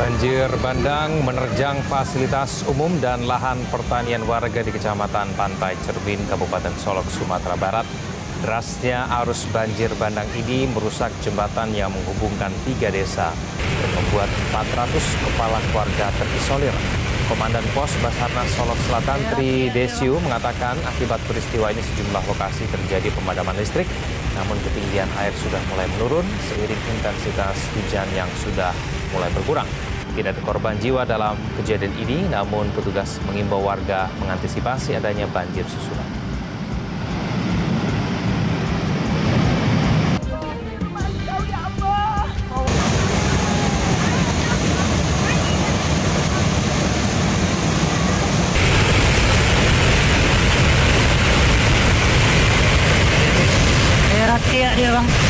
Banjir bandang menerjang fasilitas umum dan lahan pertanian warga di Kecamatan Pantai Cerbin, Kabupaten Solok, Sumatera Barat. Derasnya arus banjir bandang ini merusak jembatan yang menghubungkan tiga desa dan membuat 400 kepala keluarga terisolir. Komandan Pos Basarnas Solok Selatan Tri Desiu mengatakan akibat peristiwa ini sejumlah lokasi terjadi pemadaman listrik, namun ketinggian air sudah mulai menurun seiring intensitas hujan yang sudah mulai berkurang. Tidak ada korban jiwa dalam kejadian ini, namun petugas mengimbau warga mengantisipasi adanya banjir susulan. Iya dia bang.